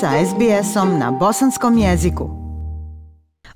sa SBS-om na bosanskom jeziku.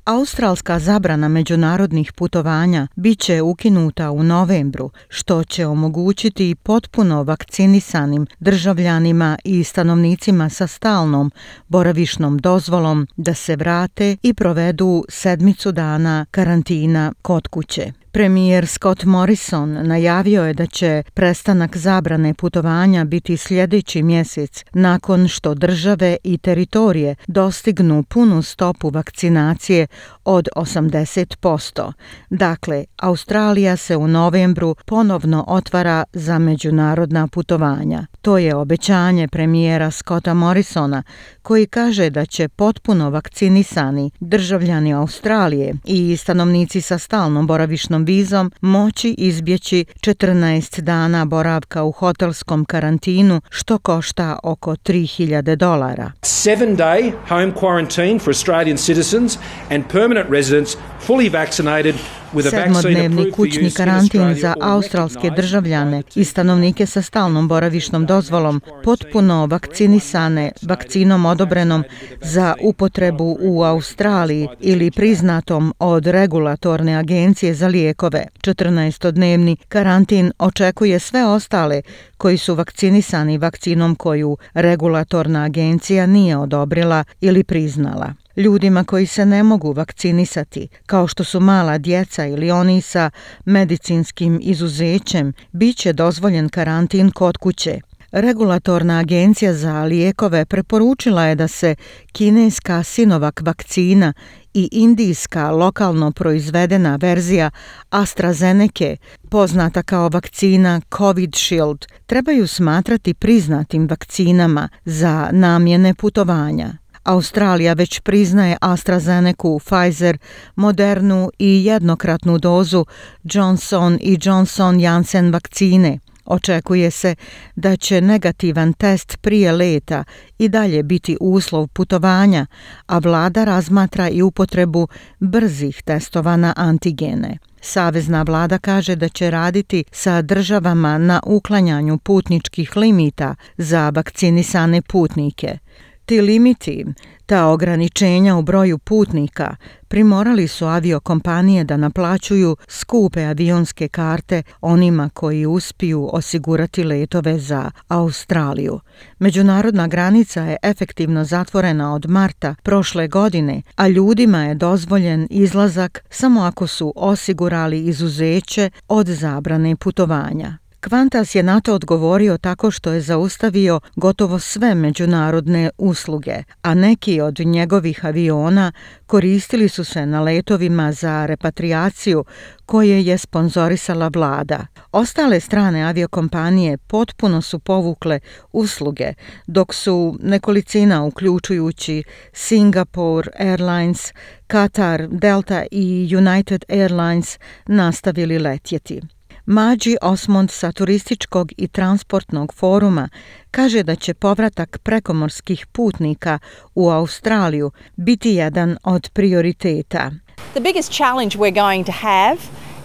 Australska zabrana međunarodnih putovanja biće ukinuta u novembru, što će omogućiti potpuno vakcinisanim državljanima i stanovnicima sa stalnom boravišnom dozvolom da se vrate i provedu sedmicu dana karantina kod kuće. Premijer Scott Morrison najavio je da će prestanak zabrane putovanja biti sljedeći mjesec nakon što države i teritorije dostignu punu stopu vakcinacije od 80%. Dakle, Australija se u novembru ponovno otvara za međunarodna putovanja. To je obećanje premijera Scotta Morrisona koji kaže da će potpuno vakcinisani državljani Australije i stanovnici sa stalnom boravišnom vizom moći izbjeći 14 dana boravka u hotelskom karantinu što košta oko 3000 dolara. 7 day home quarantine for Australian citizens and permanent residents fully vaccinated Sedmodnevni kućni karantin za australske državljane i stanovnike sa stalnom boravišnom dozvolom, potpuno vakcinisane vakcinom odobrenom za upotrebu u Australiji ili priznatom od regulatorne agencije za lijekove. 14-dnevni karantin očekuje sve ostale koji su vakcinisani vakcinom koju regulatorna agencija nije odobrila ili priznala. Ljudima koji se ne mogu vakcinisati, kao što su mala djeca ili oni sa medicinskim izuzećem, bit će dozvoljen karantin kod kuće. Regulatorna agencija za lijekove preporučila je da se kineska Sinovac vakcina i indijska lokalno proizvedena verzija AstraZeneca, poznata kao vakcina Covid Shield, trebaju smatrati priznatim vakcinama za namjene putovanja. Australija već priznaje AstraZeneca, Pfizer, Modernu i jednokratnu dozu Johnson i Johnson Janssen vakcine. Očekuje se da će negativan test prije leta i dalje biti uslov putovanja, a vlada razmatra i upotrebu brzih testova na antigene. Savezna vlada kaže da će raditi sa državama na uklanjanju putničkih limita za vakcinisane putnike. Ti limiti, ta ograničenja u broju putnika, primorali su aviokompanije da naplaćuju skupe avionske karte onima koji uspiju osigurati letove za Australiju. Međunarodna granica je efektivno zatvorena od marta prošle godine, a ljudima je dozvoljen izlazak samo ako su osigurali izuzeće od zabrane putovanja. Kvantas je na to odgovorio tako što je zaustavio gotovo sve međunarodne usluge, a neki od njegovih aviona koristili su se na letovima za repatriaciju koje je sponzorisala vlada. Ostale strane aviokompanije potpuno su povukle usluge, dok su nekolicina uključujući Singapore Airlines, Qatar, Delta i United Airlines nastavili letjeti. Mađi Osmond sa turističkog i transportnog foruma kaže da će povratak prekomorskih putnika u Australiju biti jedan od prioriteta. The biggest challenge we're going to have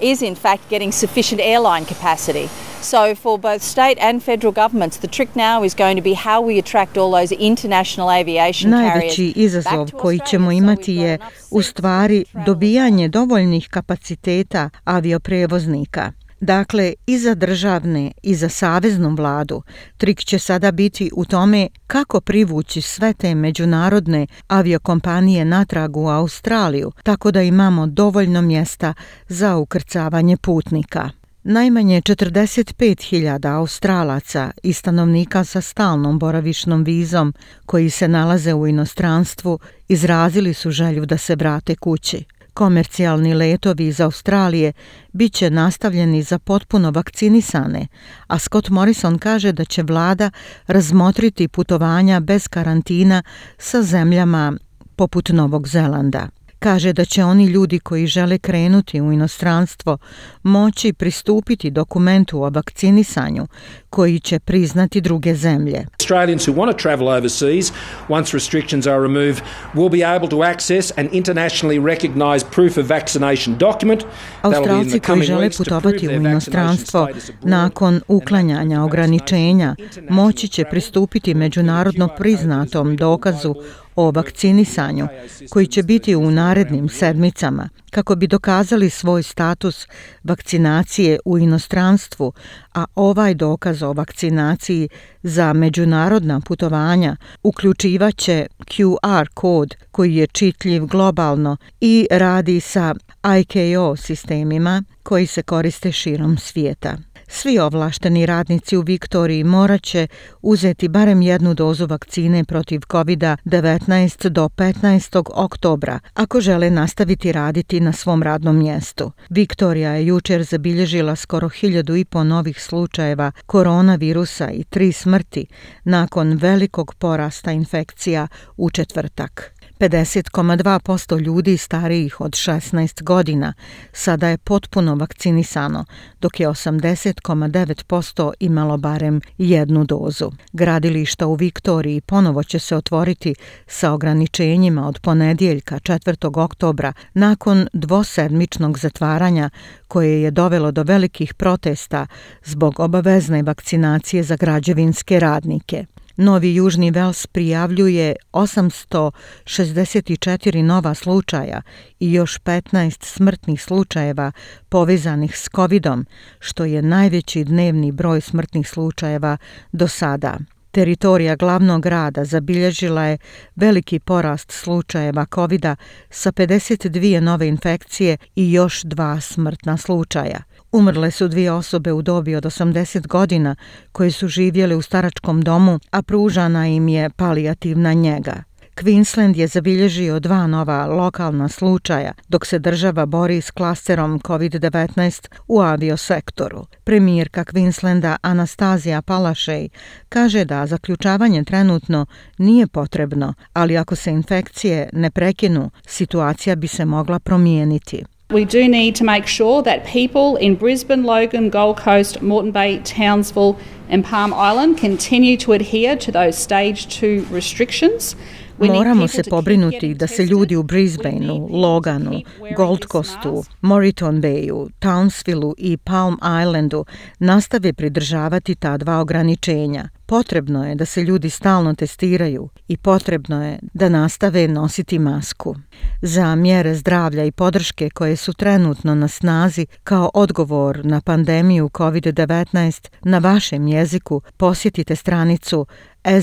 is in fact getting sufficient airline capacity. So for both state and federal governments, the trick now is going to be how we attract all those international aviation carriers. Najveći izazov koji ćemo imati je u stvari dobijanje dovoljnih kapaciteta avioprevoznika. Dakle, i za državne i za saveznu vladu, trik će sada biti u tome kako privući sve te međunarodne aviokompanije natrag u Australiju, tako da imamo dovoljno mjesta za ukrcavanje putnika. Najmanje 45.000 Australaca i stanovnika sa stalnom boravišnom vizom koji se nalaze u inostranstvu izrazili su želju da se vrate kući. Komercijalni letovi iz Australije bit će nastavljeni za potpuno vakcinisane, a Scott Morrison kaže da će vlada razmotriti putovanja bez karantina sa zemljama poput Novog Zelanda. Kaže da će oni ljudi koji žele krenuti u inostranstvo moći pristupiti dokumentu o vakcinisanju koji će priznati druge zemlje. Australians who want to travel overseas once restrictions are removed will be able to access an internationally recognized proof of vaccination document. Australci koji žele putovati u inostranstvo nakon uklanjanja ograničenja moći će pristupiti međunarodno priznatom dokazu o vakcinisanju koji će biti u narednim sedmicama kako bi dokazali svoj status vakcinacije u inostranstvu, a ovaj dokaz o vakcinaciji za međunarodna putovanja uključivaće QR kod koji je čitljiv globalno i radi sa IKO sistemima koji se koriste širom svijeta. Svi ovlašteni radnici u Viktoriji moraće uzeti barem jednu dozu vakcine protiv COVID-19 do 15. oktobra ako žele nastaviti raditi na svom radnom mjestu. Viktorija je jučer zabilježila skoro hiljadu i po novih slučajeva koronavirusa i tri smrti nakon velikog porasta infekcija u četvrtak. 50,2% ljudi starijih od 16 godina sada je potpuno vakcinisano, dok je 80,9% imalo barem jednu dozu. Gradilišta u Viktoriji ponovo će se otvoriti sa ograničenjima od ponedjeljka 4. oktobra nakon dvosedmičnog zatvaranja koje je dovelo do velikih protesta zbog obavezne vakcinacije za građevinske radnike. Novi Južni Vels prijavljuje 864 nova slučaja i još 15 smrtnih slučajeva povezanih s COVID-om, što je najveći dnevni broj smrtnih slučajeva do sada. Teritorija glavnog grada zabilježila je veliki porast slučajeva covid sa 52 nove infekcije i još dva smrtna slučaja. Umrle su dvije osobe u dobi od 80 godina koje su živjele u staračkom domu, a pružana im je palijativna njega. Queensland je zabilježio dva nova lokalna slučaja dok se država bori s klasterom COVID-19 u aviosektoru. Premijerka Queenslanda Anastazija Palašej kaže da zaključavanje trenutno nije potrebno, ali ako se infekcije ne prekinu, situacija bi se mogla promijeniti. We do need to make sure that people in Brisbane, Logan, Gold Coast, Moreton Bay, Townsville, and Palm Island continue to adhere to those stage 2 restrictions. Moramo se pobrinuti da se ljudi u Brisbaneu, Loganu, Gold Coastu, Moreton Bayu, Townsvilleu i Palm Islandu nastave pridržavati ta dva ograničenja. Potrebno je da se ljudi stalno testiraju i potrebno je da nastave nositi masku. Za mjere zdravlja i podrške koje su trenutno na snazi kao odgovor na pandemiju COVID-19 na vašem jeziku posjetite stranicu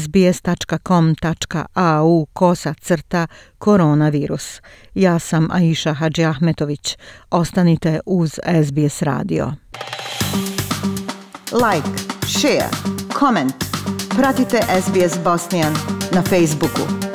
sbs.com.au kosa crta koronavirus. Ja sam Aisha Hadži Ahmetović. Ostanite uz SBS radio. Like, share, comment. Pratite SBS Bosnian na Facebooku.